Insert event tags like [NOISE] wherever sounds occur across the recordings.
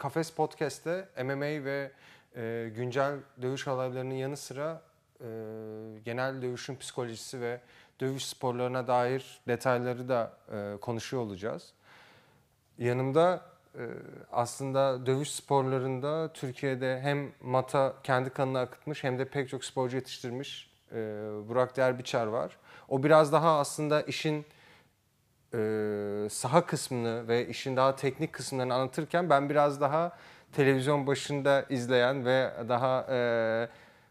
Kafes Podcast'te MMA ve e, güncel dövüş olaylarının yanı sıra e, genel dövüşün psikolojisi ve dövüş sporlarına dair detayları da e, konuşuyor olacağız. Yanımda e, aslında dövüş sporlarında Türkiye'de hem mata kendi kanını akıtmış hem de pek çok sporcu yetiştirmiş e, Burak Derbiçer var. O biraz daha aslında işin e, saha kısmını ve işin daha teknik kısımlarını anlatırken ben biraz daha televizyon başında izleyen ve daha e,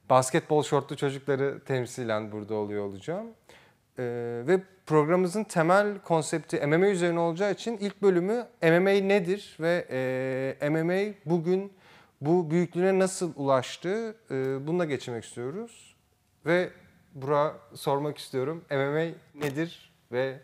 basketbol şortlu çocukları temsilen burada oluyor olacağım. E, ve programımızın temel konsepti MMA üzerine olacağı için ilk bölümü MMA nedir ve e, MMA bugün bu büyüklüğüne nasıl ulaştı e, bununla geçmek istiyoruz. Ve Burak'a sormak istiyorum MMA nedir ve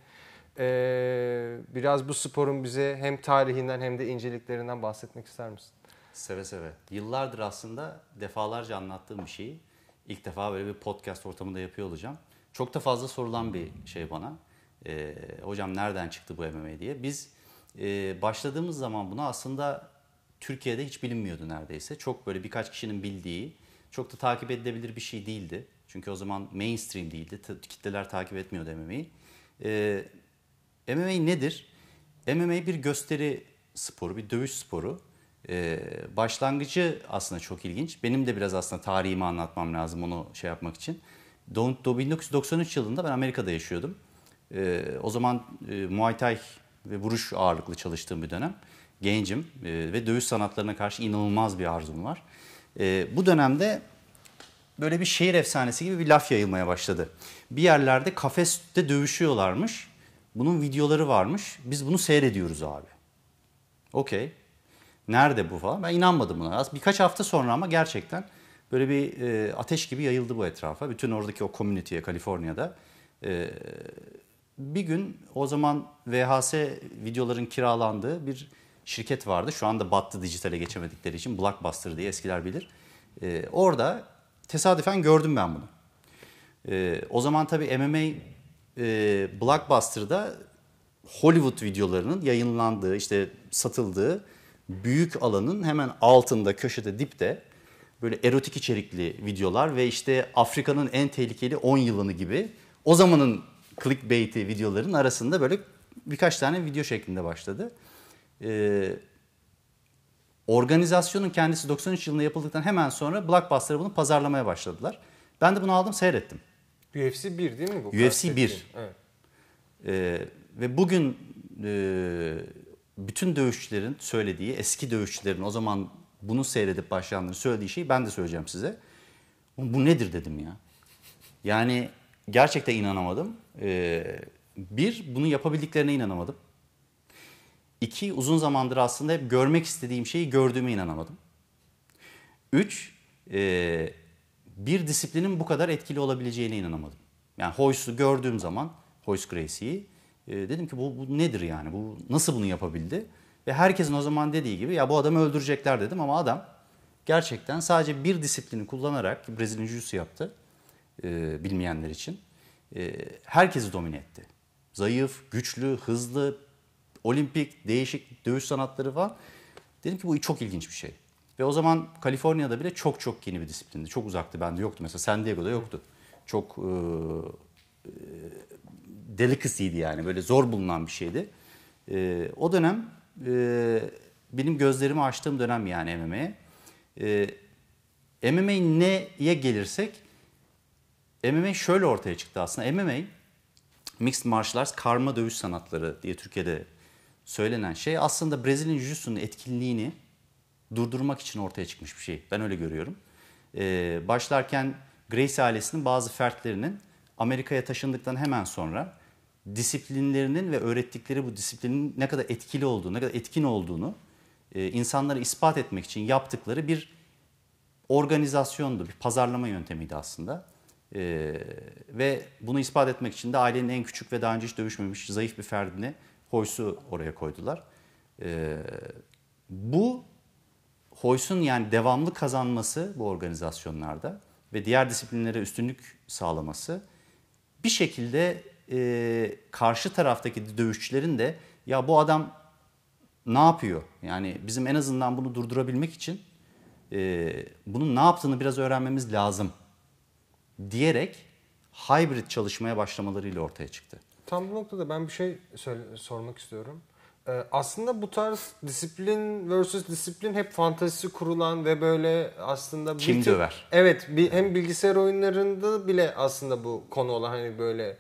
e, biraz bu sporun bize hem tarihinden hem de inceliklerinden bahsetmek ister misin? Seve seve. Yıllardır aslında defalarca anlattığım bir şeyi ilk defa böyle bir podcast ortamında yapıyor olacağım. Çok da fazla sorulan bir şey bana. Ee, hocam nereden çıktı bu MMA diye. Biz e, başladığımız zaman buna aslında Türkiye'de hiç bilinmiyordu neredeyse. Çok böyle birkaç kişinin bildiği, çok da takip edilebilir bir şey değildi. Çünkü o zaman mainstream değildi. Kitleler takip etmiyordu MMA'yi. Ee, MMA nedir? MMA bir gösteri sporu, bir dövüş sporu. Ee, başlangıcı aslında çok ilginç. Benim de biraz aslında tarihimi anlatmam lazım onu şey yapmak için. 1993 yılında ben Amerika'da yaşıyordum. Ee, o zaman e, Muay Thai ve vuruş ağırlıklı çalıştığım bir dönem. Gencim e, ve dövüş sanatlarına karşı inanılmaz bir arzum var. E, bu dönemde böyle bir şehir efsanesi gibi bir laf yayılmaya başladı. Bir yerlerde kafeste dövüşüyorlarmış. Bunun videoları varmış. Biz bunu seyrediyoruz abi. Okey. Nerede bu falan? Ben inanmadım buna. Birkaç hafta sonra ama gerçekten böyle bir e, ateş gibi yayıldı bu etrafa. Bütün oradaki o community'ye Kaliforniya'da. E, bir gün o zaman VHS videoların kiralandığı bir şirket vardı. Şu anda battı dijitale geçemedikleri için Blockbuster diye eskiler bilir. E, orada tesadüfen gördüm ben bunu. E, o zaman tabii MMA e, Blockbuster'da Hollywood videolarının yayınlandığı, işte satıldığı büyük alanın hemen altında, köşede, dipte böyle erotik içerikli videolar ve işte Afrika'nın en tehlikeli 10 yılını gibi o zamanın clickbait'i videoların arasında böyle birkaç tane video şeklinde başladı. Ee, organizasyonun kendisi 93 yılında yapıldıktan hemen sonra Blockbuster'a bunu pazarlamaya başladılar. Ben de bunu aldım seyrettim. UFC 1 değil mi bu? UFC 1. Evet. Ee, ve bugün e, bütün dövüşçülerin söylediği, eski dövüşçülerin o zaman bunu seyredip başlayanların söylediği şeyi ben de söyleyeceğim size. Bu nedir dedim ya. Yani gerçekten inanamadım. Ee, bir, bunu yapabildiklerine inanamadım. İki, uzun zamandır aslında hep görmek istediğim şeyi gördüğüme inanamadım. Üç, e, bir disiplinin bu kadar etkili olabileceğine inanamadım. Yani Hoyce'u gördüğüm zaman, Hoyce Gracie'yi e, dedim ki bu, bu nedir yani? Bu nasıl bunu yapabildi? Ve herkesin o zaman dediği gibi ya bu adamı öldürecekler dedim ama adam gerçekten sadece bir disiplini kullanarak Brezilya Jiu-Jitsu yaptı e, bilmeyenler için. E, herkesi domine etti. Zayıf, güçlü, hızlı, olimpik, değişik dövüş sanatları falan. Dedim ki bu çok ilginç bir şey. Ve o zaman Kaliforniya'da bile çok çok yeni bir disiplindi. Çok uzaktı. Bende yoktu. Mesela San Diego'da yoktu. Çok e, e, delicacy'ydi yani. Böyle zor bulunan bir şeydi. E, o dönem e, benim gözlerimi açtığım dönem yani MMA'ye. E, MMA neye gelirsek MMA şöyle ortaya çıktı aslında. MMA Mixed Martial Arts karma dövüş sanatları diye Türkiye'de söylenen şey aslında Brezilya Jiu-Jitsu'nun etkinliğini durdurmak için ortaya çıkmış bir şey. Ben öyle görüyorum. Ee, başlarken Gracie ailesinin bazı fertlerinin Amerika'ya taşındıktan hemen sonra disiplinlerinin ve öğrettikleri bu disiplinin ne kadar etkili olduğunu, ne kadar etkin olduğunu e, insanlara ispat etmek için yaptıkları bir organizasyondu, bir pazarlama yöntemiydi aslında. E, ve bunu ispat etmek için de ailenin en küçük ve daha önce hiç dövüşmemiş zayıf bir ferdini Hoyce'u oraya koydular. E, bu Hoyce'un yani devamlı kazanması bu organizasyonlarda ve diğer disiplinlere üstünlük sağlaması bir şekilde e, karşı taraftaki dövüşçülerin de ya bu adam ne yapıyor? Yani bizim en azından bunu durdurabilmek için e, bunun ne yaptığını biraz öğrenmemiz lazım diyerek hybrid çalışmaya başlamalarıyla ortaya çıktı. Tam bu noktada ben bir şey sormak istiyorum. Ee, aslında bu tarz disiplin versus disiplin hep fantazisi kurulan ve böyle aslında... bir Kim tür- döver? Evet bir, hem bilgisayar oyunlarında bile aslında bu konu olan hani böyle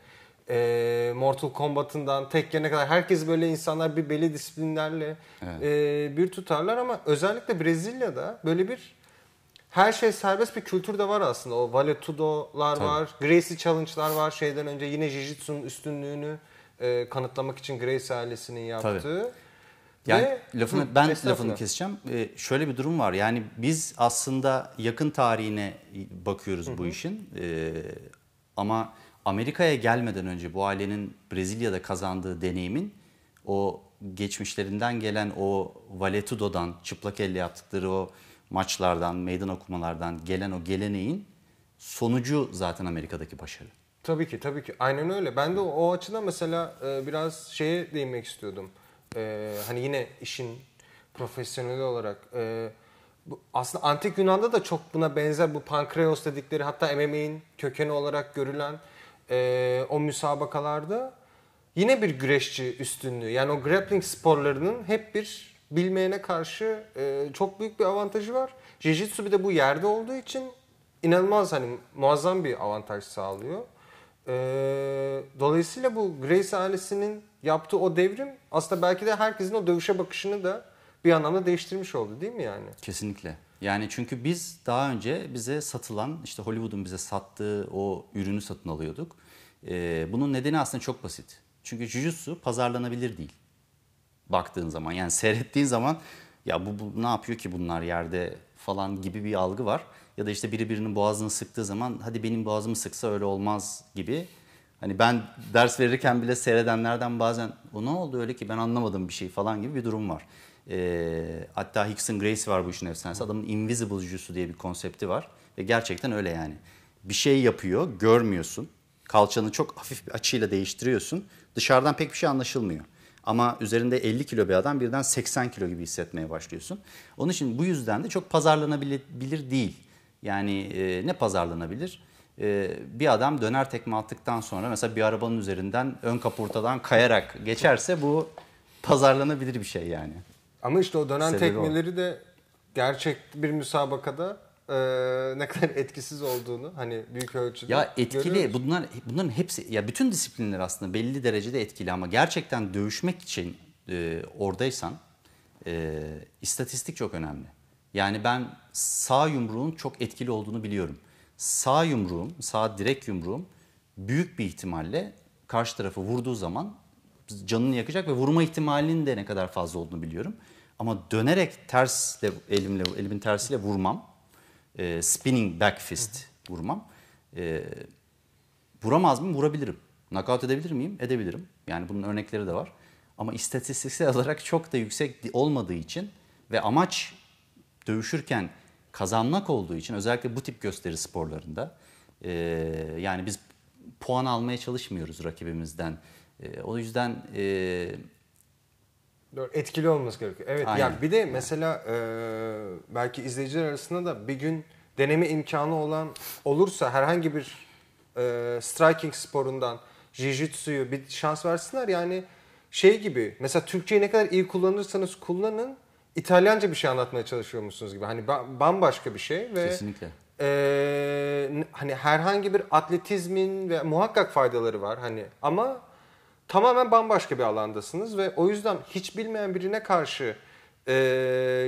e, Mortal Kombat'ından Tekken'e kadar herkes böyle insanlar bir belli disiplinlerle e, bir tutarlar ama özellikle Brezilya'da böyle bir her şey serbest bir kültür de var aslında. O Valetudo'lar Tabii. var, Gracie Challenge'lar var. Şeyden önce yine Jiu-Jitsu'nun üstünlüğünü e, kanıtlamak için Gracie ailesinin yaptığı. Yani Ve- lafını Hı, ben lafını keseceğim. Ee, şöyle bir durum var. Yani biz aslında yakın tarihine bakıyoruz bu işin. Ee, ama Amerika'ya gelmeden önce bu ailenin Brezilya'da kazandığı deneyimin o geçmişlerinden gelen o Valetudo'dan çıplak elle yaptıkları o maçlardan, meydan okumalardan gelen o geleneğin sonucu zaten Amerika'daki başarı. Tabii ki tabii ki aynen öyle. Ben de o, açıdan mesela e, biraz şeye değinmek istiyordum. E, hani yine işin profesyoneli olarak e, bu, aslında antik Yunan'da da çok buna benzer bu pankreos dedikleri hatta MMA'in kökeni olarak görülen e, o müsabakalarda yine bir güreşçi üstünlüğü. Yani o grappling sporlarının hep bir bilmeyene karşı e, çok büyük bir avantajı var. Jiu-Jitsu bir de bu yerde olduğu için inanılmaz hani muazzam bir avantaj sağlıyor. Ee, dolayısıyla bu Grace ailesinin yaptığı o devrim aslında belki de herkesin o dövüşe bakışını da bir anlamda değiştirmiş oldu değil mi yani? Kesinlikle. Yani çünkü biz daha önce bize satılan işte Hollywood'un bize sattığı o ürünü satın alıyorduk. Ee, bunun nedeni aslında çok basit. Çünkü Jujutsu pazarlanabilir değil. Baktığın zaman yani seyrettiğin zaman ya bu, bu ne yapıyor ki bunlar yerde falan gibi bir algı var. Ya da işte biri birinin boğazını sıktığı zaman hadi benim boğazımı sıksa öyle olmaz gibi. Hani ben ders verirken bile seyredenlerden bazen o ne oldu öyle ki ben anlamadım bir şey falan gibi bir durum var. Ee, hatta Hickson Gracie var bu işin efsanesi. Adamın Invisible Jujutsu diye bir konsepti var. Ve gerçekten öyle yani. Bir şey yapıyor, görmüyorsun. Kalçanı çok hafif bir açıyla değiştiriyorsun. Dışarıdan pek bir şey anlaşılmıyor. Ama üzerinde 50 kilo bir adam birden 80 kilo gibi hissetmeye başlıyorsun. Onun için bu yüzden de çok pazarlanabilir değil. Yani e, ne pazarlanabilir? E, bir adam döner tekme attıktan sonra mesela bir arabanın üzerinden ön kaportadan kayarak geçerse bu pazarlanabilir bir şey yani. Ama işte o dönen Sebebi o. tekmeleri de gerçek bir müsabakada e, [LAUGHS] ne kadar etkisiz olduğunu hani büyük ölçüde Ya etkili görüyoruz. bunlar bunların hepsi ya bütün disiplinler aslında belli derecede etkili ama gerçekten dövüşmek için e, oradaysan e, istatistik çok önemli. Yani ben sağ yumruğun çok etkili olduğunu biliyorum. Sağ yumruğum, sağ direk yumruğum büyük bir ihtimalle karşı tarafı vurduğu zaman canını yakacak ve vurma ihtimalinin de ne kadar fazla olduğunu biliyorum. Ama dönerek tersle elimle elimin tersiyle vurmam. e, spinning back fist vurmam. E, vuramaz mıyım? Vurabilirim. Knockout edebilir miyim? Edebilirim. Yani bunun örnekleri de var. Ama istatistiksel [LAUGHS] olarak çok da yüksek olmadığı için ve amaç dövüşürken kazanmak olduğu için özellikle bu tip gösteri sporlarında e, yani biz puan almaya çalışmıyoruz rakibimizden. E, o yüzden e, etkili olması gerekiyor. Evet Aynen. ya bir de mesela e, belki izleyiciler arasında da bir gün deneme imkanı olan olursa herhangi bir e, striking sporundan jiu-jitsu'yu bir şans versinler. Yani şey gibi mesela Türkçeyi ne kadar iyi kullanırsanız kullanın İtalyanca bir şey anlatmaya çalışıyormuşsunuz gibi. Hani ba- bambaşka bir şey ve kesinlikle. n- hani herhangi bir atletizmin ve muhakkak faydaları var hani ama tamamen bambaşka bir alandasınız ve o yüzden hiç bilmeyen birine karşı e,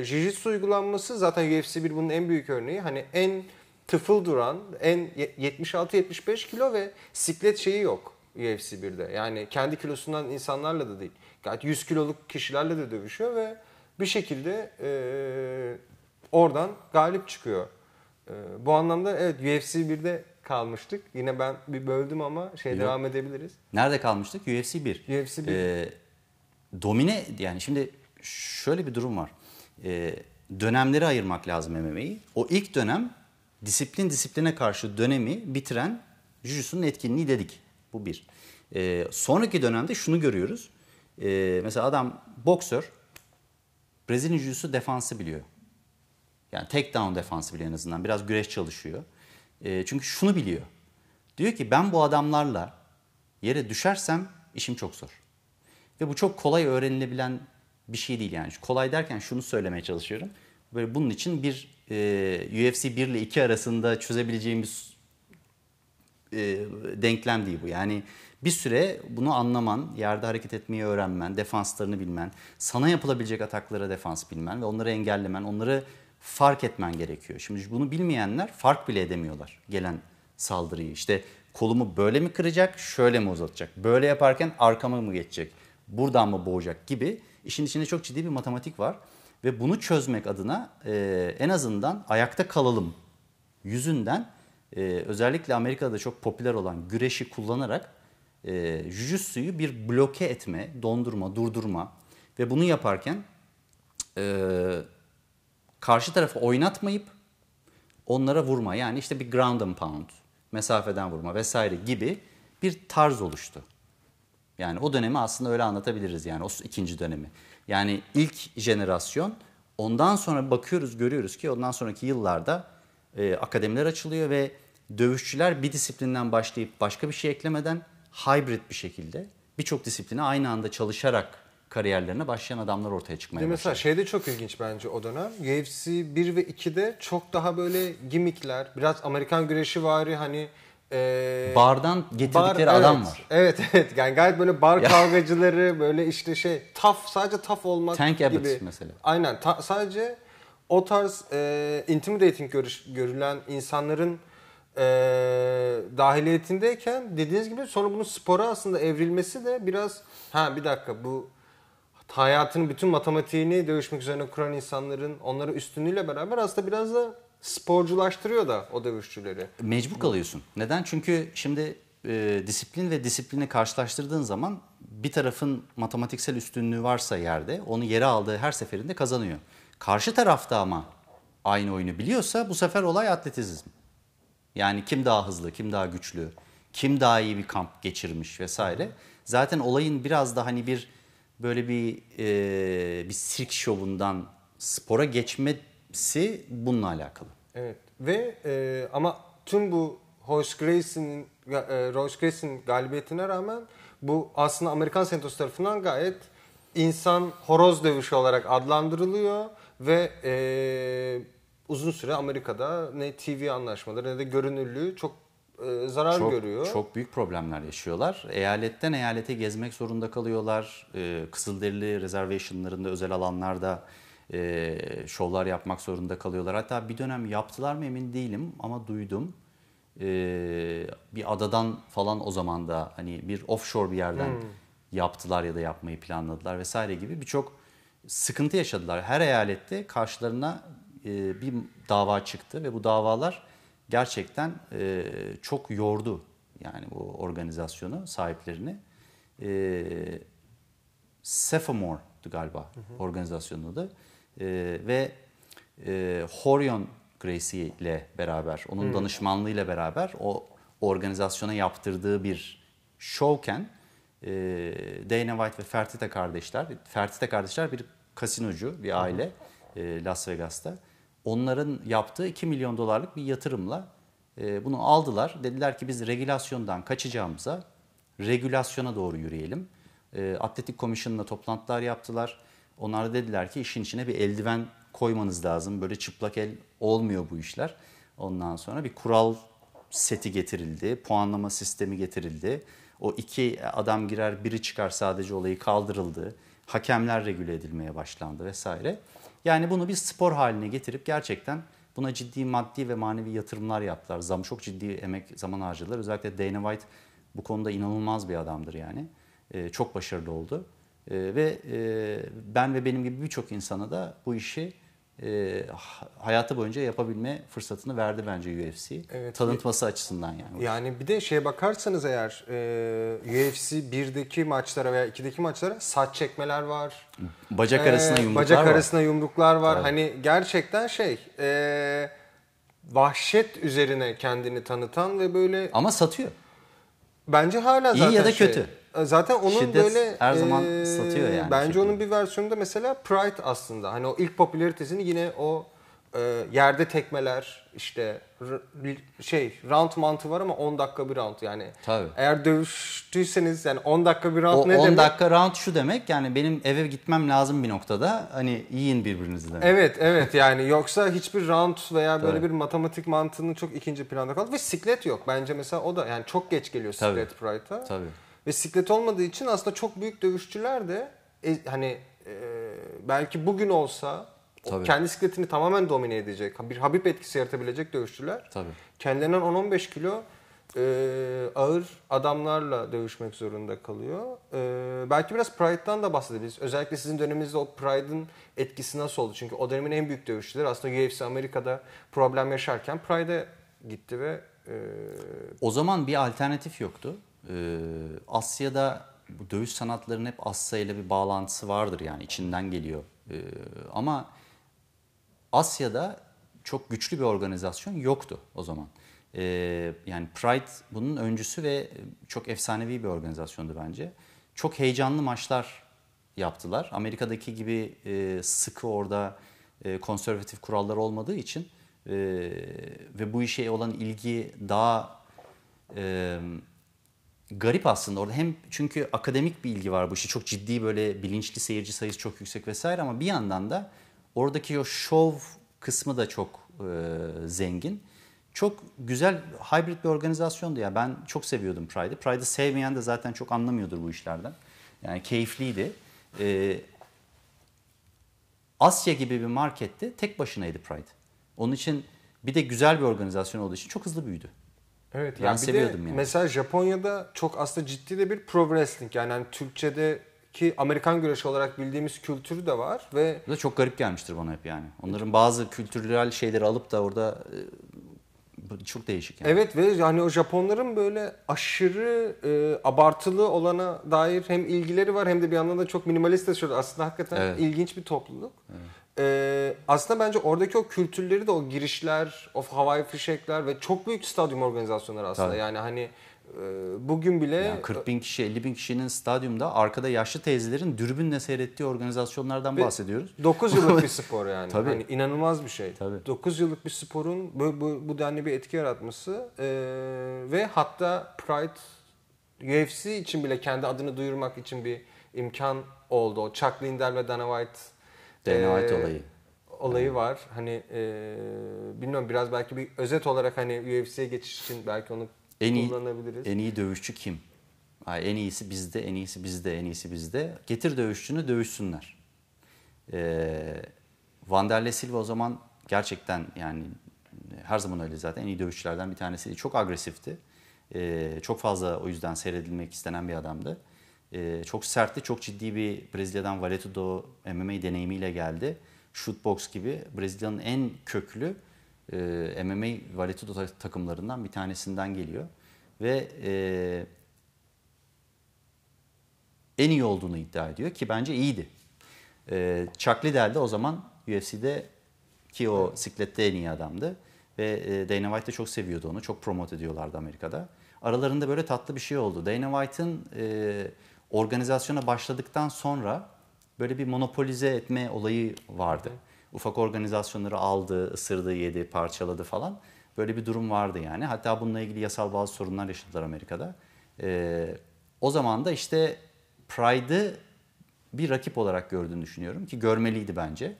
jiu-jitsu uygulanması zaten UFC 1 bunun en büyük örneği. Hani en tıfıl duran, en ye- 76-75 kilo ve siklet şeyi yok UFC 1'de. Yani kendi kilosundan insanlarla da değil. Gayet 100 kiloluk kişilerle de dövüşüyor ve bir şekilde e, oradan galip çıkıyor. Ee, bu anlamda evet UFC 1'de kalmıştık. Yine ben bir böldüm ama şey Yok. devam edebiliriz. Nerede kalmıştık? UFC 1. UFC 1. Ee, domine yani şimdi şöyle bir durum var. Ee, dönemleri ayırmak lazım MMA'yi. O ilk dönem disiplin disipline karşı dönemi bitiren Jujutsu'nun etkinliği dedik. Bu bir. Ee, sonraki dönemde şunu görüyoruz. Ee, mesela adam boksör Brezilya Jiu-Jitsu defansı biliyor. Yani tek down defansı biliyor en azından. Biraz güreş çalışıyor. E, çünkü şunu biliyor. Diyor ki ben bu adamlarla yere düşersem işim çok zor. Ve bu çok kolay öğrenilebilen bir şey değil yani. Kolay derken şunu söylemeye çalışıyorum. Böyle bunun için bir e, UFC 1 ile 2 arasında çözebileceğimiz e, denklem değil bu. Yani bir süre bunu anlaman, yerde hareket etmeyi öğrenmen, defanslarını bilmen, sana yapılabilecek ataklara defans bilmen ve onları engellemen, onları fark etmen gerekiyor. Şimdi bunu bilmeyenler fark bile edemiyorlar gelen saldırıyı. İşte kolumu böyle mi kıracak, şöyle mi uzatacak? Böyle yaparken arkama mı geçecek? Buradan mı boğacak gibi işin içinde çok ciddi bir matematik var. Ve bunu çözmek adına e, en azından ayakta kalalım yüzünden e, özellikle Amerika'da çok popüler olan güreşi kullanarak e, jujutsu'yu bir bloke etme, dondurma, durdurma ve bunu yaparken e, karşı tarafı oynatmayıp onlara vurma. Yani işte bir ground and pound, mesafeden vurma vesaire gibi bir tarz oluştu. Yani o dönemi aslında öyle anlatabiliriz yani o ikinci dönemi. Yani ilk jenerasyon ondan sonra bakıyoruz görüyoruz ki ondan sonraki yıllarda e, akademiler açılıyor ve dövüşçüler bir disiplinden başlayıp başka bir şey eklemeden hybrid bir şekilde birçok disipline aynı anda çalışarak kariyerlerine başlayan adamlar ortaya çıkmaya Bir mesela başladı. şey de çok ilginç bence o dönem. UFC 1 ve 2'de çok daha böyle gimmickler, biraz Amerikan güreşi vari hani e, Bardan getirdikleri bar- adam evet, var. Evet [LAUGHS] evet yani gayet böyle bar kavgacıları böyle işte şey taf sadece taf olmak Tank Abbott gibi. mesela. Aynen ta- sadece o tarz e, intimidating görüş, görülen insanların e, dahiliyetindeyken dediğiniz gibi sonra bunun spora aslında evrilmesi de biraz ha bir dakika bu hayatının bütün matematiğini dövüşmek üzerine kuran insanların onlara üstünlüğüyle beraber aslında biraz da sporculaştırıyor da o dövüşçüleri. Mecbur kalıyorsun. Neden? Çünkü şimdi e, disiplin ve disiplini karşılaştırdığın zaman bir tarafın matematiksel üstünlüğü varsa yerde onu yere aldığı her seferinde kazanıyor. Karşı tarafta ama aynı oyunu biliyorsa bu sefer olay atletizm. Yani kim daha hızlı, kim daha güçlü, kim daha iyi bir kamp geçirmiş vesaire. Zaten olayın biraz da hani bir böyle bir e, bir sirk şovundan spora geçmesi bununla alakalı. Evet ve e, ama tüm bu Royce Gracie'nin e, Royce Gracie'nin galibiyetine rağmen bu aslında Amerikan Senatosu tarafından gayet insan horoz dövüşü olarak adlandırılıyor ve e, uzun süre Amerika'da ne TV anlaşmaları ne de görünürlüğü çok e, zarar çok, görüyor. Çok büyük problemler yaşıyorlar. Eyaletten eyalete gezmek zorunda kalıyorlar. Ee, Kızılderili reservationlarında, özel alanlarda e, şovlar yapmak zorunda kalıyorlar. Hatta bir dönem yaptılar mı emin değilim ama duydum. Ee, bir adadan falan o zaman da hani bir offshore bir yerden yaptılar ya da yapmayı planladılar vesaire gibi birçok sıkıntı yaşadılar. Her eyalette karşılarına e, bir dava çıktı ve bu davalar gerçekten e, çok yordu yani bu organizasyonu sahiplerini. E, Sephamore galiba organizasyonun adı E, ve e, Horion Gracie ile beraber, onun danışmanlığıyla beraber o organizasyona yaptırdığı bir şovken e, Dana White ve Fertitta kardeşler, Fertitta kardeşler bir kasinocu, bir aile e, Las Vegas'ta. Onların yaptığı 2 milyon dolarlık bir yatırımla e, bunu aldılar. Dediler ki biz regülasyondan kaçacağımıza regülasyona doğru yürüyelim. E, Atletik Komisyonu'na toplantılar yaptılar. Onlar da dediler ki işin içine bir eldiven koymanız lazım. Böyle çıplak el olmuyor bu işler. Ondan sonra bir kural seti getirildi. Puanlama sistemi getirildi. O iki adam girer biri çıkar sadece olayı kaldırıldı. Hakemler regüle edilmeye başlandı vesaire. Yani bunu bir spor haline getirip gerçekten buna ciddi maddi ve manevi yatırımlar yaptılar. Zam çok ciddi emek zaman harcadılar. Özellikle Dana White bu konuda inanılmaz bir adamdır yani. Ee, çok başarılı oldu. Ee, ve e, ben ve benim gibi birçok insana da bu işi e, ha- hayatı boyunca yapabilme fırsatını verdi bence UFC. Evet. Tanıtması açısından yani. Yani bir de şeye bakarsanız eğer e, UFC 1'deki maçlara veya 2'deki maçlara saç çekmeler var. Bacak Ee, arasına yumruklar Bacak var. arasına yumruklar var. Hani gerçekten şey e, vahşet üzerine kendini tanıtan ve böyle Ama satıyor. bence hala İyi zaten ya da şey, kötü. E, Zaten onun Şiddet böyle her zaman e, satıyor yani Bence şiddet. onun bir versiyonu da mesela Pride aslında. Hani o ilk popülaritesini yine o e, yerde tekmeler işte şey round mantığı var ama 10 dakika bir round yani. Tabii. Eğer dövüştüyseniz yani 10 dakika bir round O ne 10 demek? dakika round şu demek yani benim eve gitmem lazım bir noktada. Hani yiyin birbirinizi demek. Evet evet yani yoksa hiçbir round veya böyle Tabii. bir matematik mantığının çok ikinci planda kaldı ve siklet yok. Bence mesela o da yani çok geç geliyor siklet Pride'a. Tabii. Ve siklet olmadığı için aslında çok büyük dövüşçüler de e, hani e, belki bugün olsa Tabii. kendi sikletini tamamen domine edecek, bir Habib etkisi yaratabilecek dövüşçüler Tabii. kendilerinden 10-15 kilo e, ağır adamlarla dövüşmek zorunda kalıyor. E, belki biraz Pride'dan da bahsedebiliriz. Özellikle sizin döneminizde o Pride'ın etkisi nasıl oldu? Çünkü o dönemin en büyük dövüşçüleri aslında UFC Amerika'da problem yaşarken Pride'e gitti ve e, O zaman bir alternatif yoktu. Ee, Asya'da bu dövüş sanatlarının hep Asya ile bir bağlantısı vardır yani içinden geliyor. Ee, ama Asya'da çok güçlü bir organizasyon yoktu o zaman. Ee, yani Pride bunun öncüsü ve çok efsanevi bir organizasyondu bence. Çok heyecanlı maçlar yaptılar. Amerika'daki gibi e, sıkı orada e, konservatif kurallar olmadığı için e, ve bu işe olan ilgi daha e, garip aslında orada hem çünkü akademik bir ilgi var bu işi çok ciddi böyle bilinçli seyirci sayısı çok yüksek vesaire ama bir yandan da oradaki o şov kısmı da çok e, zengin. Çok güzel hybrid bir organizasyondu ya ben çok seviyordum Pride'ı. Pride'ı sevmeyen de zaten çok anlamıyordur bu işlerden. Yani keyifliydi. E, Asya gibi bir markette tek başınaydı Pride. Onun için bir de güzel bir organizasyon olduğu için çok hızlı büyüdü. Evet Ben yani seviyordum de yani. mesela Japonya'da çok aslında ciddi de bir pro wrestling yani hani Türkçedeki Amerikan güreşi olarak bildiğimiz kültürü de var ve Bu da çok garip gelmiştir bana hep yani. Onların bazı kültürel şeyleri alıp da orada e, çok değişik yani. evet ve yani o Japonların böyle aşırı e, abartılı olana dair hem ilgileri var hem de bir yandan da çok minimalist yaşıyor. Aslında hakikaten Evet. ilginç bir topluluk. E, aslında bence oradaki o kültürleri de o girişler, o havai fişekler ve çok büyük stadyum organizasyonları aslında. Tabii. Yani hani e, bugün bile Yani 40 bin kişi, 50 bin kişinin stadyumda arkada yaşlı teyzelerin dürbünle seyrettiği organizasyonlardan bahsediyoruz. 9 yıllık bir [LAUGHS] spor yani. Tabii. Hani inanılmaz bir şey. Tabii. 9 yıllık bir sporun bu, bu, bu denli bir etki yaratması e, ve hatta Pride UFC için bile kendi adını duyurmak için bir imkan oldu. O Chuck Liddell ve Dana White White e, olayı. olayı var. Hani e, bilmiyorum biraz belki bir özet olarak hani UFC'ye geçiş için belki onu En iyi, kullanabiliriz. en iyi dövüşçü kim? Ay, en iyisi bizde, en iyisi bizde, en iyisi bizde. Getir dövüşçünü dövüşsünler. Ee, Vanderlei Silva o zaman gerçekten yani her zaman öyle zaten en iyi dövüşçülerden bir tanesiydi. Çok agresifti. Ee, çok fazla o yüzden seyredilmek istenen bir adamdı. Ee, çok sertti, çok ciddi bir Brezilya'dan Valetudo MMA deneyimiyle geldi. Shootbox gibi Brezilya'nın en köklü e, MMA Valetudo ta- takımlarından bir tanesinden geliyor. Ve e, en iyi olduğunu iddia ediyor ki bence iyiydi. E, Chuck Liddell de o zaman UFC'de ki o siklette en iyi adamdı. Ve e, Dana White de çok seviyordu onu. Çok promote ediyorlardı Amerika'da. Aralarında böyle tatlı bir şey oldu. Dana White'ın e, organizasyona başladıktan sonra böyle bir monopolize etme olayı vardı. Ufak organizasyonları aldı, ısırdı, yedi, parçaladı falan. Böyle bir durum vardı yani. Hatta bununla ilgili yasal bazı sorunlar yaşadılar Amerika'da. E, o zaman da işte Pride'ı bir rakip olarak gördüğünü düşünüyorum ki görmeliydi bence.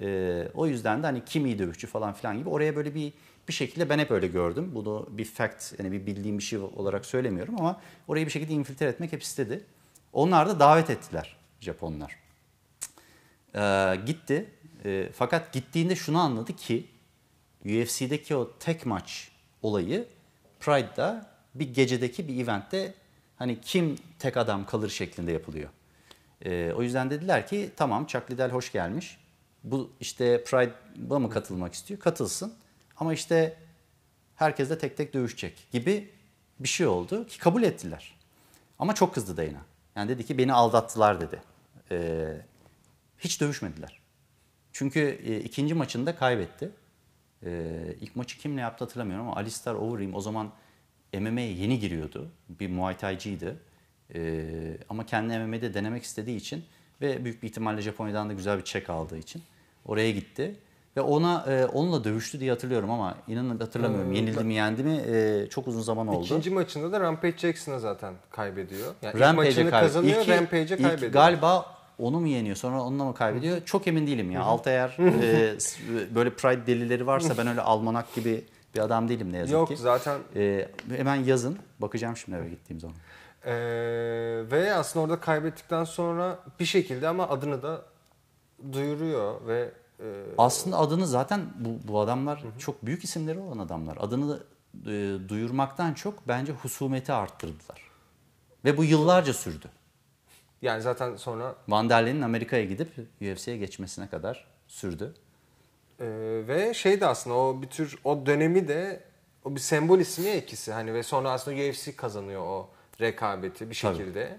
Ee, o yüzden de hani kim iyi dövüşçü falan filan gibi oraya böyle bir bir şekilde ben hep öyle gördüm. Bunu bir fact yani bir bildiğim bir şey olarak söylemiyorum ama orayı bir şekilde infiltre etmek hep istedi. Onlar da davet ettiler Japonlar. Ee, gitti. Ee, fakat gittiğinde şunu anladı ki UFC'deki o tek maç olayı Pride'da bir gecedeki bir eventte hani kim tek adam kalır şeklinde yapılıyor. Ee, o yüzden dediler ki tamam Chuck Liddell hoş gelmiş. Bu işte Pride'a mı katılmak istiyor? Katılsın. Ama işte herkes de tek tek dövüşecek gibi bir şey oldu ki kabul ettiler. Ama çok kızdı Dana. Yani dedi ki beni aldattılar dedi. Ee, hiç dövüşmediler. Çünkü e, ikinci maçında kaybetti. Ee, ilk maçı kimle yaptı hatırlamıyorum ama Alistair Overeem o zaman MMA'ye yeni giriyordu. Bir Muay Thai'cıydı. E, ama kendi MMA'de denemek istediği için ve büyük bir ihtimalle Japonya'dan da güzel bir çek aldığı için oraya gitti. Ve ona e, onunla dövüştü diye hatırlıyorum ama inanın hatırlamıyorum. Ee, Yenildi mi yendi mi e, çok uzun zaman oldu. İkinci maçında da Rampage Jackson'a zaten kaybediyor. Yani ilk Rampage'e maçını kaybediyor. kazanıyor, İlki- Rampage'e ilk kaybediyor. galiba onu mu yeniyor sonra onunla mı kaybediyor? Çok emin değilim ya. Altayer e, s- böyle pride delileri varsa ben öyle almanak gibi bir adam değilim ne yazık Yok ki. zaten E, hemen yazın. Bakacağım şimdi eve gittiğim zaman. Ee, ve aslında orada kaybettikten sonra bir şekilde ama adını da duyuruyor ve e, Aslında adını zaten bu, bu adamlar çok büyük isimleri olan adamlar. Adını e, duyurmaktan çok bence husumeti arttırdılar. Ve bu yıllarca sürdü. yani zaten sonra Vanderlein'in Amerika'ya gidip UFC'ye geçmesine kadar sürdü. e, ve şey de aslında o bir tür o dönemi de o bir sembol ismi etkisi hani ve sonra aslında UFC kazanıyor o rekabeti bir Tabii. şekilde. Ee,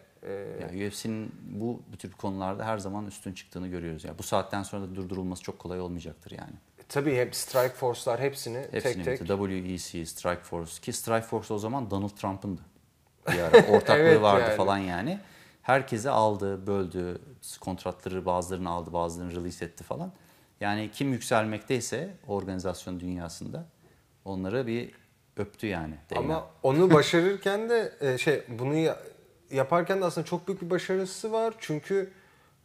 Yani UFC'nin bu bu tür konularda her zaman üstün çıktığını görüyoruz. Yani bu saatten sonra da durdurulması çok kolay olmayacaktır yani. tabii hep Strike Force'lar hepsini Hepsini tek tek WEC, Strikeforce ki Strikeforce o zaman Donald Trump'ındı. [LAUGHS] Bir ara ortaklığı Evet vardı yani. falan yani. Herkesi aldı, böldü, kontratları bazılarını aldı, bazılarını release etti falan. Yani kim yükselmekteyse organizasyon dünyasında onları bir öptü yani. Dana. Ama onu başarırken de e, şey bunu yaparken de aslında çok büyük bir başarısı var. Çünkü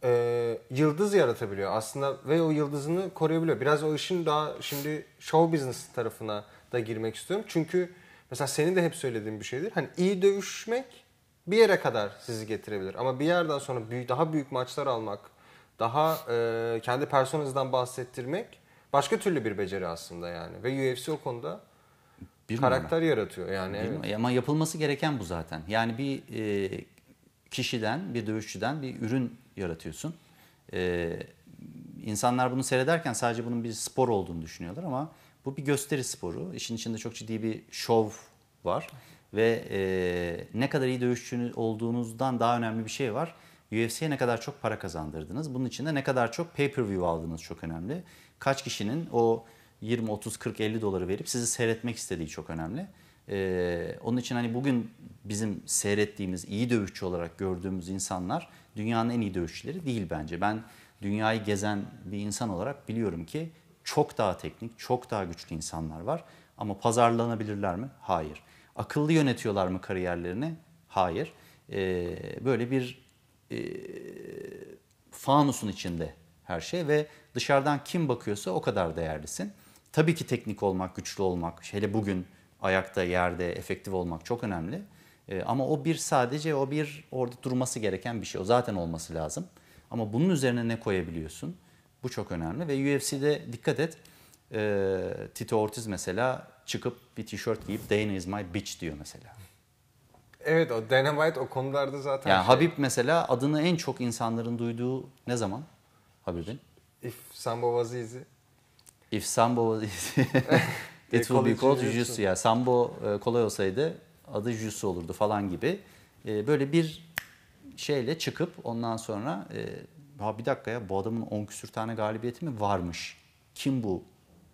e, yıldız yaratabiliyor aslında ve o yıldızını koruyabiliyor. Biraz o işin daha şimdi show business tarafına da girmek istiyorum. Çünkü mesela senin de hep söylediğin bir şeydir. Hani iyi dövüşmek bir yere kadar sizi getirebilir. Ama bir yerden sonra büyük, daha büyük maçlar almak, daha e, kendi personanızdan bahsettirmek başka türlü bir beceri aslında yani. Ve UFC o konuda Numara. karakter yaratıyor yani. evet. Bilmiyorum. Ama yapılması gereken bu zaten. Yani bir e, kişiden, bir dövüşçüden bir ürün yaratıyorsun. E, insanlar bunu seyrederken sadece bunun bir spor olduğunu düşünüyorlar ama bu bir gösteri sporu. İşin içinde çok ciddi bir şov var. Ve e, ne kadar iyi dövüşçü olduğunuzdan daha önemli bir şey var. UFC'ye ne kadar çok para kazandırdınız. Bunun için de ne kadar çok pay-per-view aldınız çok önemli. Kaç kişinin o 20, 30, 40, 50 doları verip sizi seyretmek istediği çok önemli. Ee, onun için hani bugün bizim seyrettiğimiz iyi dövüşçü olarak gördüğümüz insanlar dünyanın en iyi dövüşçüleri değil bence. Ben dünyayı gezen bir insan olarak biliyorum ki çok daha teknik, çok daha güçlü insanlar var. Ama pazarlanabilirler mi? Hayır. Akıllı yönetiyorlar mı kariyerlerini? Hayır. Ee, böyle bir fanusun içinde her şey ve dışarıdan kim bakıyorsa o kadar değerlisin. Tabii ki teknik olmak, güçlü olmak, hele bugün ayakta, yerde efektif olmak çok önemli. Ee, ama o bir sadece o bir orada durması gereken bir şey. O zaten olması lazım. Ama bunun üzerine ne koyabiliyorsun? Bu çok önemli ve UFC'de dikkat et. Ee, Tito Ortiz mesela çıkıp bir tişört giyip Dana is my bitch diyor mesela. Evet o Dana White o konularda zaten Yani şey, Habib mesela adını en çok insanların duyduğu ne zaman? Habib'in. If Sambo was easy. If Sambo [LAUGHS] it will be called Jiu-Jitsu. Yani Sambo e, kolay olsaydı adı Jiu-Jitsu olurdu falan gibi. E, Böyle bir şeyle çıkıp ondan sonra e, ha bir dakika ya bu adamın 10 küsür tane galibiyeti mi varmış? Kim bu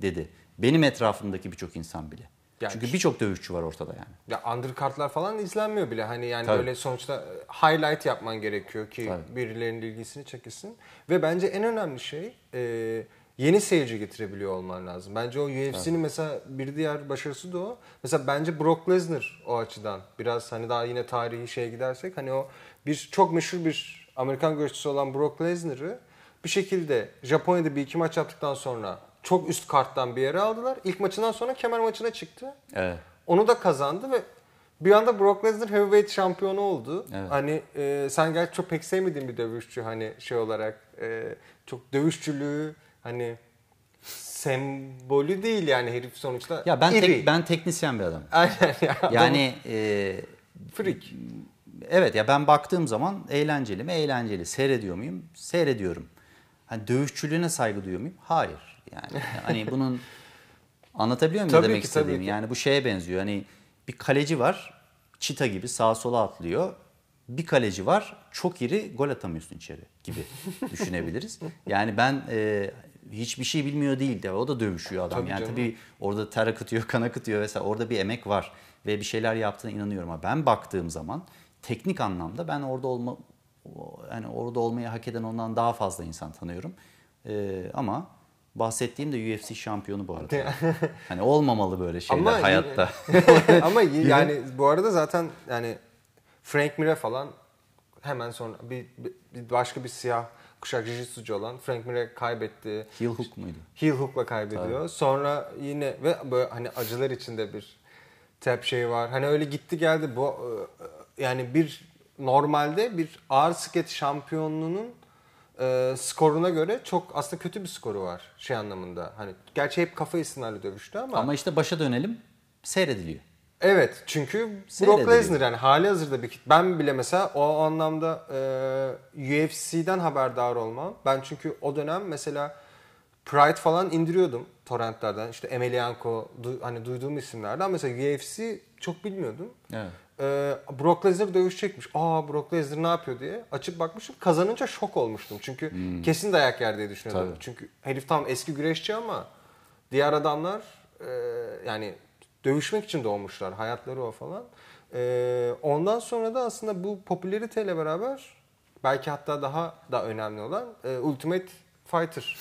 dedi. Benim etrafımdaki birçok insan bile. Yani- Çünkü birçok dövüşçü var ortada yani. Ya undercardlar falan izlenmiyor bile. Hani yani Tabii. böyle sonuçta highlight yapman gerekiyor ki Tabii. birilerinin ilgisini çekilsin. Ve bence en önemli şey e, yeni seyirci getirebiliyor olman lazım. Bence o UFC'nin mesela bir diğer başarısı da o. Mesela bence Brock Lesnar o açıdan biraz hani daha yine tarihi şeye gidersek hani o bir çok meşhur bir Amerikan güreşçisi olan Brock Lesnar'ı bir şekilde Japonya'da bir iki maç yaptıktan sonra çok üst karttan bir yere aldılar. İlk maçından sonra kemer maçına çıktı. Evet. Onu da kazandı ve bir anda Brock Lesnar heavyweight şampiyonu oldu. Evet. Hani e, sen gerçi çok pek sevmediğin bir dövüşçü hani şey olarak e, çok dövüşçülüğü hani sembolü değil yani herif sonuçta Ya ben iri. tek, ben teknisyen bir adamım. Aynen ya. [LAUGHS] Yani e, freak. Evet ya ben baktığım zaman eğlenceli mi? Eğlenceli. Seyrediyor muyum? Seyrediyorum. Hani dövüşçülüğüne saygı duyuyor muyum? Hayır. Yani hani bunun [LAUGHS] anlatabiliyor muyum ne Tabii demek ki, tabii istediğimi? ki. Yani bu şeye benziyor. Hani bir kaleci var. Çita gibi sağa sola atlıyor. Bir kaleci var. Çok iri gol atamıyorsun içeri gibi [LAUGHS] düşünebiliriz. Yani ben e, hiçbir şey bilmiyor değil de o da dövüşüyor adam. Tabii yani canım. tabii orada ter akıtıyor, kan akıtıyor vesaire. Orada bir emek var ve bir şeyler yaptığına inanıyorum ama ben baktığım zaman teknik anlamda ben orada olma yani orada olmayı hak eden ondan daha fazla insan tanıyorum. Ee, ama bahsettiğim de UFC şampiyonu bu arada. [LAUGHS] hani olmamalı böyle şeyler Ama yine- hayatta. [LAUGHS] Ama y- yani bu arada zaten yani Frank Mir'e falan hemen sonra bir- bir başka bir siyah kuşak jiu-jitsucu olan Frank Mir'e kaybetti. Heel hook muydu? Heel hook'la kaybediyor. Sonra yine ve böyle hani acılar içinde bir tap şey var. Hani öyle gitti geldi bu e, yani bir normalde bir ağır sket şampiyonluğunun e, skoruna göre çok aslında kötü bir skoru var şey anlamında. Hani gerçi hep kafa isimlerle dövüştü ama, Ama işte başa dönelim seyrediliyor. Evet çünkü Brock. Lesnar yani hali hazırda bir ben bile mesela o anlamda e, UFC'den haberdar olmam. Ben çünkü o dönem mesela Pride falan indiriyordum torrentlerden. İşte Emelianko du- hani duyduğum isimlerden. Mesela UFC çok bilmiyordum. Evet. E, Brock Lesnar dövüşecekmiş. Aa Brock Lesnar ne yapıyor diye açıp bakmışım. Kazanınca şok olmuştum. Çünkü kesin dayak yer diye düşünüyordum. Hmm. Tabii. Çünkü herif tam eski güreşçi ama diğer adamlar e, yani dövüşmek için doğmuşlar. Hayatları o falan. E, ondan sonra da aslında bu popülariteyle beraber belki hatta daha da önemli olan e, Ultimate Fighter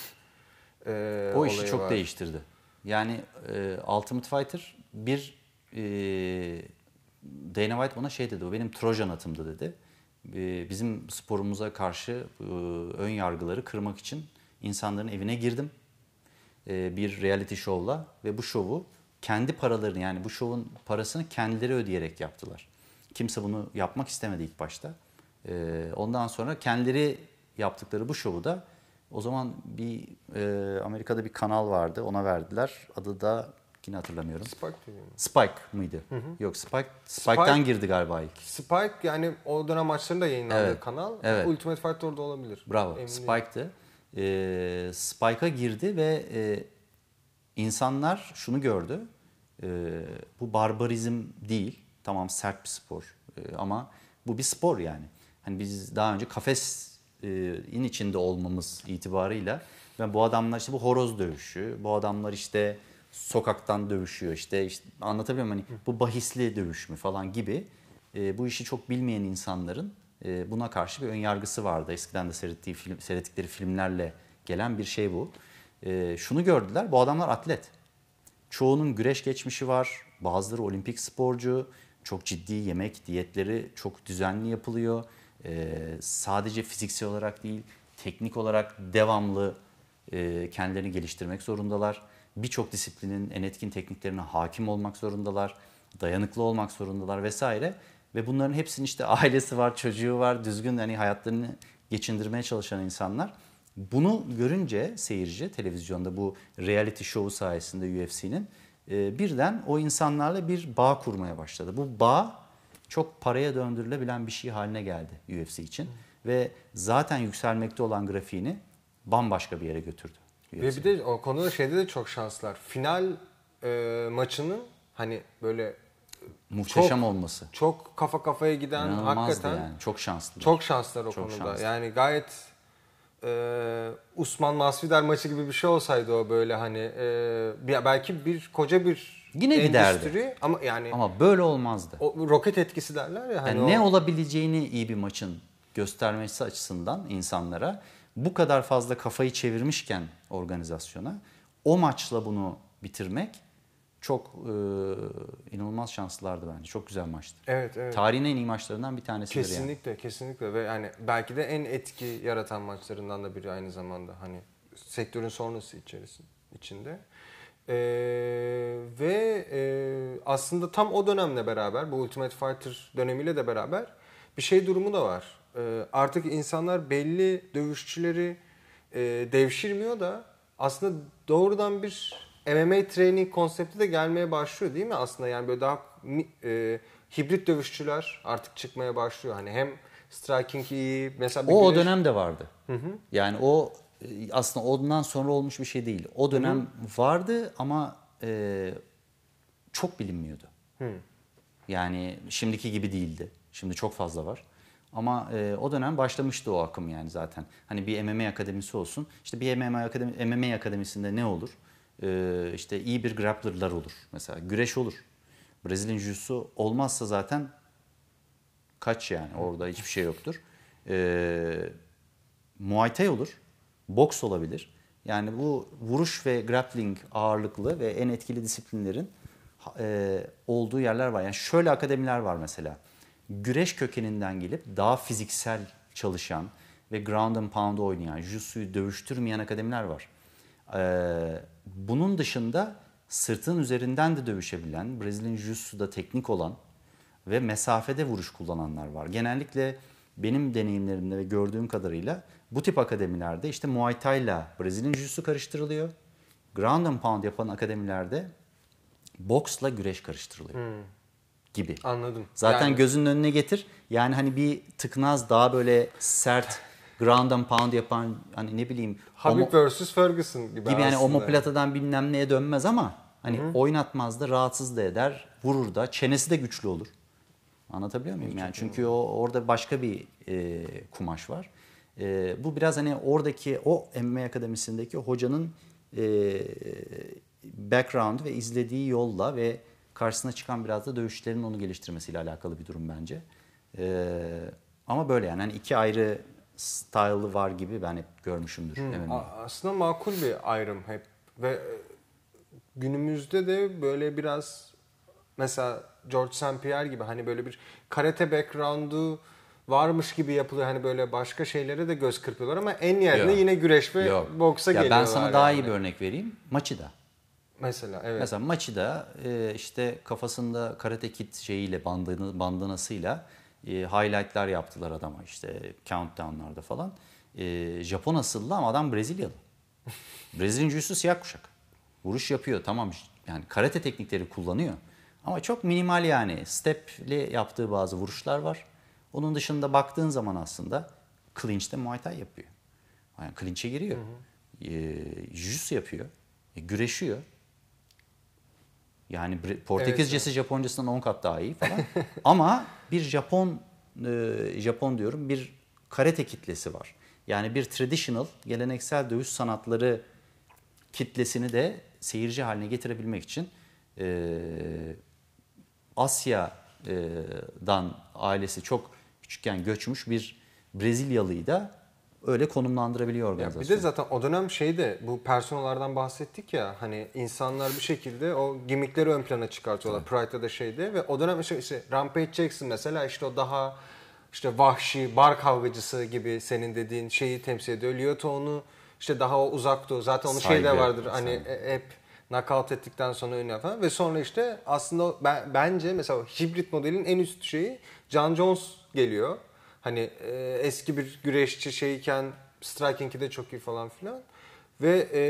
e, O işi çok var. değiştirdi. Yani e, Ultimate Fighter bir e, Dana White bana şey dedi, o benim Trojan atımdı dedi. E, bizim sporumuza karşı e, ön yargıları kırmak için insanların evine girdim. E, bir reality show'la ve bu şovu kendi paralarını yani bu şovun parasını kendileri ödeyerek yaptılar. Kimse bunu yapmak istemedi ilk başta. E, ondan sonra kendileri yaptıkları bu şovu da o zaman bir e, Amerika'da bir kanal vardı ona verdiler. Adı da yine hatırlamıyorum. Spike TV mi? Spike mıydı? Yok Spike. Spike'tan girdi galiba ilk. Spike yani o dönem maçlarında yayınlandığı Evet. kanal. Evet. Ultimate Fighter orada olabilir. Bravo. Emin değilim. Spike'tı. Ee, Spike'a girdi ve e, insanlar şunu gördü. E, bu barbarizm değil. Tamam sert bir spor. E, ama bu bir spor yani. Hani biz daha önce kafesin içinde olmamız itibarıyla ben bu adamlar işte bu horoz dövüşü, bu adamlar işte sokaktan dövüşüyor işte, işte anlatabiliyor muyum hani bu bahisli dövüş mü falan gibi e, bu işi çok bilmeyen insanların e, buna karşı bir ön yargısı vardı. Eskiden de seyrettiği film, seyrettikleri filmlerle gelen bir şey bu. E, şunu gördüler, bu adamlar atlet. Çoğunun güreş geçmişi var, bazıları olimpik sporcu, çok ciddi yemek, diyetleri çok düzenli yapılıyor. E, sadece fiziksel olarak değil, teknik olarak devamlı e, kendilerini geliştirmek zorundalar. Birçok disiplinin en etkin tekniklerine hakim olmak zorundalar. Dayanıklı olmak zorundalar vesaire. Ve bunların hepsinin işte ailesi var, çocuğu var, düzgün hani hayatlarını geçindirmeye çalışan insanlar. Bunu görünce seyirci televizyonda bu reality show sayesinde UFC'nin e, birden o insanlarla bir bağ kurmaya başladı. Bu bağ çok paraya döndürülebilen bir şey haline geldi UFC için. Ve zaten yükselmekte olan grafiğini bambaşka bir yere götürdü. Ve UFC. bir de o konuda şeyde de çok şanslar. Final e, maçının hani böyle Muhteşem çok- olması. çok kafa kafaya giden İnanılmazdı hakikaten yani. Çok şanslı. çok şanslar o Çok konuda. şanslı. Yani gayet e, Usman Masvidal maçı gibi bir şey olsaydı o böyle hani e, belki bir koca bir Yine giderdi. endüstri ama yani Ama böyle olmazdı. o roket etkisi derler ya hani Yani ne o- olabileceğini iyi bir maçın göstermesi açısından insanlara bu kadar fazla kafayı çevirmişken organizasyona o maçla bunu bitirmek çok e, inanılmaz şanslılardı bence. Çok güzel maçtı. Evet evet. Tarihin en iyi maçlarından bir tanesidir yani. Kesinlikle kesinlikle ve yani belki de en etki yaratan maçlarından da biri aynı zamanda hani sektörün sonrası içerisinde içinde. Ee, ve e, aslında tam o dönemle beraber bu Ultimate Fighter dönemiyle de beraber bir şey durumu da var. Ee, artık insanlar belli dövüşçüleri e, devşirmiyor da aslında doğrudan bir MMA training konsepti de gelmeye başlıyor değil mi aslında yani böyle daha e, hibrit dövüşçüler artık çıkmaya başlıyor hani hem striking iyi mesela bir O o güreş- dönem de vardı. Yani o e, aslında ondan sonra olmuş bir şey değil. O dönem vardı ama e, çok bilinmiyordu. Yani şimdiki gibi değildi. Şimdi çok fazla var. Ama e, o dönem başlamıştı o akım yani zaten. Hani bir MMA akademisi olsun. İşte bir MMA, akademi, MMA akademisinde ne olur? E, işte iyi bir grapplerlar olur. Mesela güreş olur. Brezilya Jiu-Jitsu olmazsa zaten Kaç yani orada hiçbir şey yoktur. Ee, Muay Thai olur, boks olabilir. Yani bu vuruş ve grappling ağırlıklı ve en etkili disiplinlerin e, olduğu yerler var. Yani şöyle akademiler var mesela. Güreş kökeninden gelip daha fiziksel çalışan ve ground and pound oynayan, jutsu'yu dövüştürmeyen akademiler var. Ee, bunun dışında sırtın üzerinden de dövüşebilen, Brezilya Jiu-Jitsu'da teknik olan ve mesafede vuruş kullananlar var. Genellikle benim deneyimlerimde ve gördüğüm kadarıyla bu tip akademilerde işte Muay Thai ile Brezilya Jiu-Jitsu karıştırılıyor. Ground and Pound yapan akademilerde boksla güreş karıştırılıyor gibi. Anladım. Zaten Yani- gözünün önüne getir. Yani hani bir tıknaz daha böyle sert ground and pound yapan hani ne bileyim Habib homo- vs Ferguson gibi, gibi yani aslında. omoplatadan bilmem neye dönmez ama hani oynatmaz da rahatsız da eder, vurur da, çenesi de güçlü olur. Anlatabiliyor muyum? Yani çünkü o orada başka bir e, kumaş var. E, bu biraz hani oradaki o MMA akademisindeki hocanın e, background ve izlediği yolla ve karşısına çıkan biraz da dövüşlerin onu geliştirmesiyle alakalı bir durum bence. E, ama böyle yani hani iki ayrı style'ı var gibi ben hep görmüşümdür. A- Aslında makul bir ayrım hep ve e, günümüzde de böyle biraz mesela George St. Pierre gibi hani böyle bir karate background'u varmış gibi yapılıyor. Hani böyle başka şeylere de göz kırpıyorlar ama en yerine Yok. yine güreş ve Yok. boksa ya geliyorlar. Ben sana daha iyi bir örnek vereyim. Maçıda. Mesela evet. Mesela Maçıda e, işte kafasında karate kit şeyiyle bandana, bandanasıyla e, highlightlar yaptılar adama işte countdownlarda falan. E, Japon asıllı ama adam Brezilyalı. [LAUGHS] Brezilya jiu siyah kuşak. Vuruş yapıyor tamam yani karate teknikleri kullanıyor. Ama çok minimal yani stepli yaptığı bazı vuruşlar var. Onun dışında baktığın zaman aslında clinch'te Muay Thai yapıyor. Yani clinch'e giriyor. E, jiu-jitsu yapıyor. E, güreşiyor. Yani Portekizcesi Japoncasından 10 kat daha iyi falan. [LAUGHS] Ama bir Japon e, Japon diyorum bir karate kitlesi var. Yani bir traditional geleneksel dövüş sanatları kitlesini de seyirci haline getirebilmek için e, Asya'dan ailesi çok küçükken göçmüş bir Brezilyalıyı da öyle konumlandırabiliyor Ya organizasyon. bir de zaten o dönem şeyde bu personalardan bahsettik ya hani insanlar bir şekilde o gimmickleri ön plana çıkartıyorlar. Pride'da da şeyde ve o dönem işte, işte Rampage Jackson mesela işte o daha işte vahşi bar kavgacısı gibi senin dediğin şeyi temsil ediyor. Lyoto onu işte daha o uzak doğu zaten onun şeyde Saygı, vardır hani e- hep knockout ettikten sonra ünlü falan ve sonra işte aslında ben, bence mesela hibrit modelin en üst şeyi John Jones geliyor. Hani e, eski bir güreşçi şeyken striking'i de çok iyi falan filan. Ve e,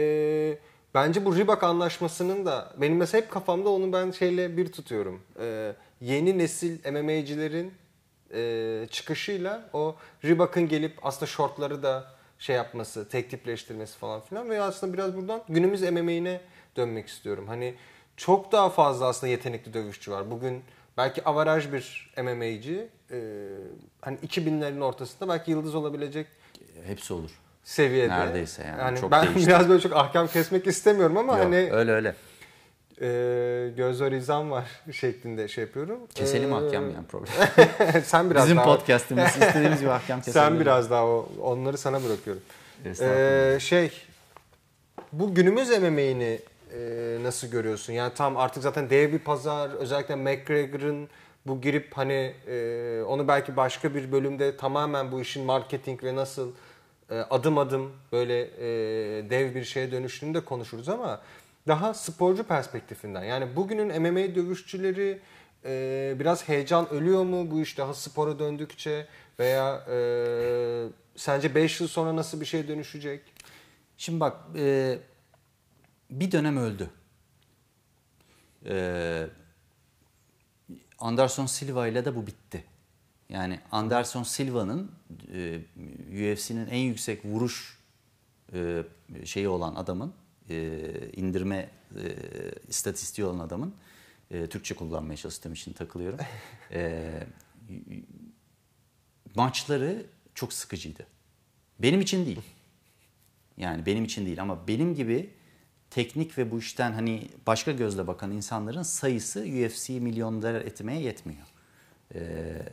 bence bu Reebok anlaşmasının da benim mesela hep kafamda onu ben şeyle bir tutuyorum. E, yeni nesil MMA'cilerin e, çıkışıyla o Reebok'un gelip aslında shortları da şey yapması, tek tipleştirmesi falan filan ve aslında biraz buradan günümüz MMA'ine dönmek istiyorum. Hani çok daha fazla aslında yetenekli dövüşçü var. Bugün belki avaraj bir MMA'ci e, hani 2000'lerin ortasında belki yıldız olabilecek Hepsi olur. seviyede. Neredeyse yani. Çok ben değişti. [LAUGHS] biraz böyle çok ahkam kesmek istemiyorum ama Yok, hani öyle öyle. e, göz var izan [LAUGHS] var şeklinde şey yapıyorum. Keselim E, ahkam yani problem. [LAUGHS] sen biraz Bizim daha podcast'imiz istediğimiz gibi ahkam keselim. sen biraz daha o, onları sana bırakıyorum. Ee, şey bu günümüz MMA'ini e, nasıl görüyorsun? Yani tam artık zaten dev bir pazar özellikle McGregor'ın bu girip hani e, onu belki başka bir bölümde tamamen bu işin marketing ve nasıl e, adım adım böyle e, dev bir şeye dönüştüğünü de konuşuruz ama daha sporcu perspektifinden yani bugünün MMA dövüşçüleri e, biraz heyecan ölüyor mu bu iş daha spora döndükçe veya e, sence 5 yıl sonra nasıl bir şey dönüşecek? Şimdi bak e, bir dönem öldü. E, Anderson Silva ile de bu bitti. Yani Anderson Silva'nın e, UFC'nin en yüksek vuruş e, şeyi olan adamın e, indirme e, istatistiği olan adamın e, Türkçe kullanmaya çalıştığım için takılıyorum. E, maçları çok sıkıcıydı. Benim için değil. Yani benim için değil ama benim gibi teknik ve bu işten hani başka gözle bakan insanların sayısı UFC'yi milyonlar etmeye yetmiyor. Ee,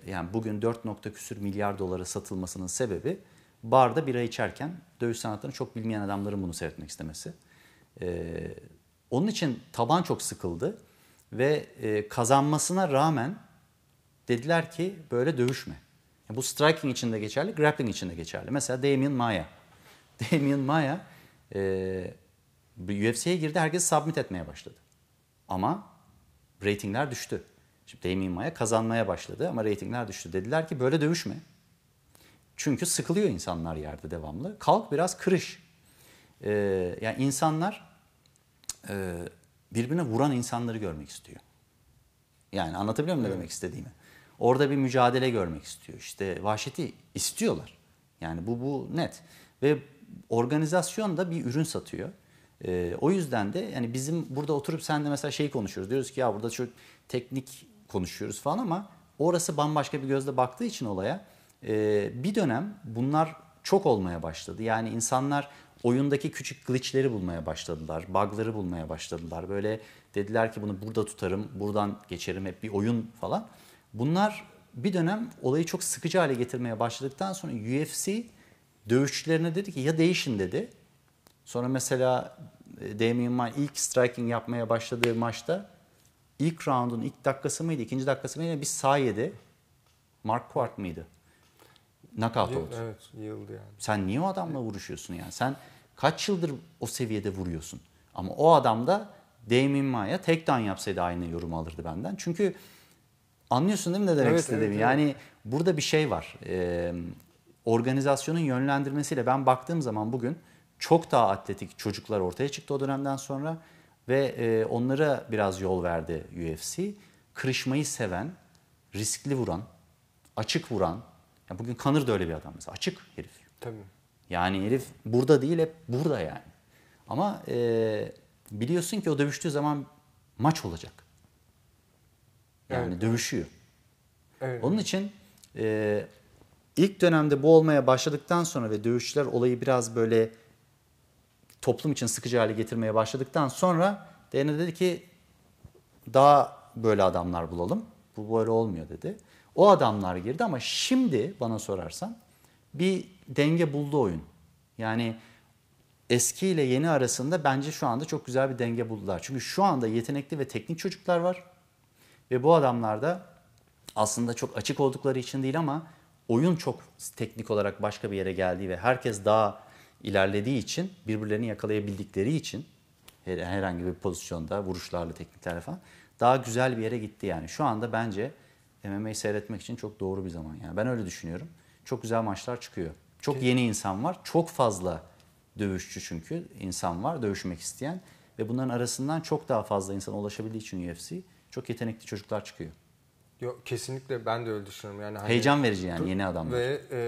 yani bugün 4 nokta küsür milyar dolara satılmasının sebebi barda bira içerken dövüş sanatlarını çok bilmeyen adamların bunu seyretmek istemesi. Ee, onun için taban çok sıkıldı ve e, kazanmasına rağmen dediler ki böyle dövüşme. Yani bu striking için de geçerli, grappling için de geçerli. Mesela Damian Maya. [LAUGHS] Damian Maya e, UFC'ye girdi, herkes submit etmeye başladı. Ama reytingler düştü. Şimdi Damian Maya kazanmaya başladı ama reytingler düştü. Dediler ki böyle dövüşme. Çünkü sıkılıyor insanlar yerde devamlı. Kalk biraz kırış. Ee, yani insanlar e, birbirine vuran insanları görmek istiyor. Yani anlatabiliyor muyum ne demek istediğimi? Orada bir mücadele görmek istiyor. İşte vahşeti istiyorlar. Yani bu bu net. Ve organizasyon da bir ürün satıyor. Ee, o yüzden de yani bizim burada oturup senle mesela şey konuşuyoruz. Diyoruz ki ya burada çok teknik konuşuyoruz falan ama orası bambaşka bir gözle baktığı için olaya e, bir dönem bunlar çok olmaya başladı. Yani insanlar oyundaki küçük glitchleri bulmaya başladılar. Bug'ları bulmaya başladılar. Böyle dediler ki bunu burada tutarım, buradan geçerim hep bir oyun falan. Bunlar bir dönem olayı çok sıkıcı hale getirmeye başladıktan sonra UFC dövüşçülerine dedi ki ya değişin dedi. Sonra mesela e, Damian Maia ilk striking yapmaya başladığı maçta ilk roundun ilk dakikası mıydı, ikinci dakikası mıydı bir sağ yedi. Mark Quart mıydı? Knockout oldu. Evet, yıldı yani. Sen niye o adamla vuruşuyorsun yani? Sen kaç yıldır o seviyede vuruyorsun? Ama o adam da Damian Maia takedown yapsaydı aynı yorumu alırdı benden. Çünkü anlıyorsun değil mi ne demek Evet, istediğimi? evet, evet. yani burada bir şey var. Ee, organizasyonun yönlendirmesiyle ben baktığım zaman bugün çok daha atletik çocuklar ortaya çıktı o dönemden sonra ve e, onlara biraz yol verdi UFC. Kırışmayı seven, riskli vuran, açık vuran. Ya bugün Kanır da öyle bir adam mesela. Açık herif. Tabii. Yani herif burada değil hep burada yani. Ama e, biliyorsun ki o dövüştüğü zaman maç olacak. Yani Evet. dövüşüyor. Evet. Onun için e, ilk dönemde bu olmaya başladıktan sonra ve dövüşçüler olayı biraz böyle toplum için sıkıcı hale getirmeye başladıktan sonra DNA dedi ki daha böyle adamlar bulalım. Bu böyle olmuyor dedi. O adamlar girdi ama şimdi bana sorarsan bir denge buldu oyun. Yani eski ile yeni arasında bence şu anda çok güzel bir denge buldular. Çünkü şu anda yetenekli ve teknik çocuklar var. Ve bu adamlar da aslında çok açık oldukları için değil ama oyun çok teknik olarak başka bir yere geldiği ve herkes daha ilerlediği için birbirlerini yakalayabildikleri için her- herhangi bir pozisyonda vuruşlarla tekniklerle falan daha güzel bir yere gitti yani. Şu anda bence MMA seyretmek için çok doğru bir zaman yani. Ben öyle düşünüyorum. Çok güzel maçlar çıkıyor. Çok yeni insan var. Çok fazla dövüşçü çünkü insan var dövüşmek isteyen ve bunların arasından çok daha fazla insana ulaşabildiği için UFC çok yetenekli çocuklar çıkıyor. Yok, kesinlikle ben de öyle düşünüyorum. Yani hani- Heyecan verici yani yeni adamlar. Ve e,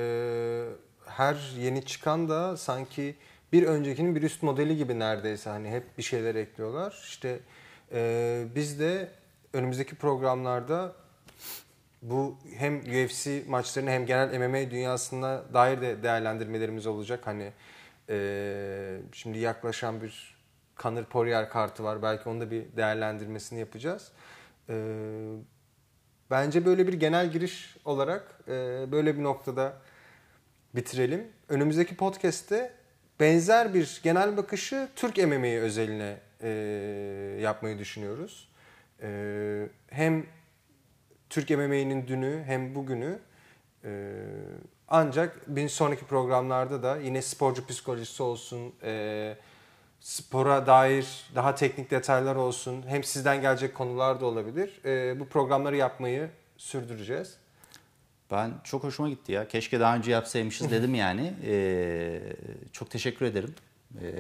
her yeni çıkan da sanki bir öncekinin bir üst modeli gibi neredeyse hani hep bir şeyler ekliyorlar. İşte e, biz de önümüzdeki programlarda bu hem UFC maçlarını hem genel MMA dünyasına dair de değerlendirmelerimiz olacak. Hani e, şimdi yaklaşan bir Conor Poirier kartı var. Belki onu da bir değerlendirmesini yapacağız. E, Bence böyle bir genel giriş olarak e, böyle bir noktada bitirelim. Önümüzdeki podcast'te benzer bir genel bakışı Türk MMA'yi özeline e, yapmayı düşünüyoruz. E, hem Türk MMA'nin dünü hem bugünü e, ancak bir sonraki programlarda da yine sporcu psikolojisi olsun, e, spora dair daha teknik detaylar olsun, hem sizden gelecek konular da olabilir. E, bu programları yapmayı sürdüreceğiz. Ben çok hoşuma gitti ya. Keşke daha önce yapsaymışız dedim [LAUGHS] yani. Ee, çok teşekkür ederim. Ee,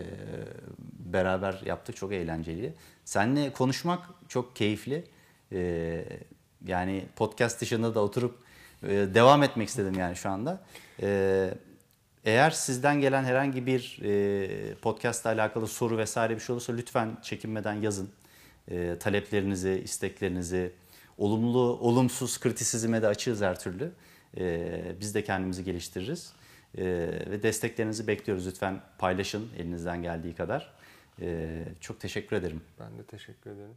beraber yaptık çok eğlenceli. Seninle konuşmak çok keyifli. Ee, yani podcast dışında da oturup e, devam etmek istedim yani şu anda. Ee, eğer sizden gelen herhangi bir e, podcastla alakalı soru vesaire bir şey olursa lütfen çekinmeden yazın. E, taleplerinizi, isteklerinizi, olumlu, olumsuz kritisizme de açığız her türlü. E, biz de kendimizi geliştiririz. E, ve desteklerinizi bekliyoruz. Lütfen paylaşın elinizden geldiği kadar. E, çok teşekkür ederim. Ben de teşekkür ederim.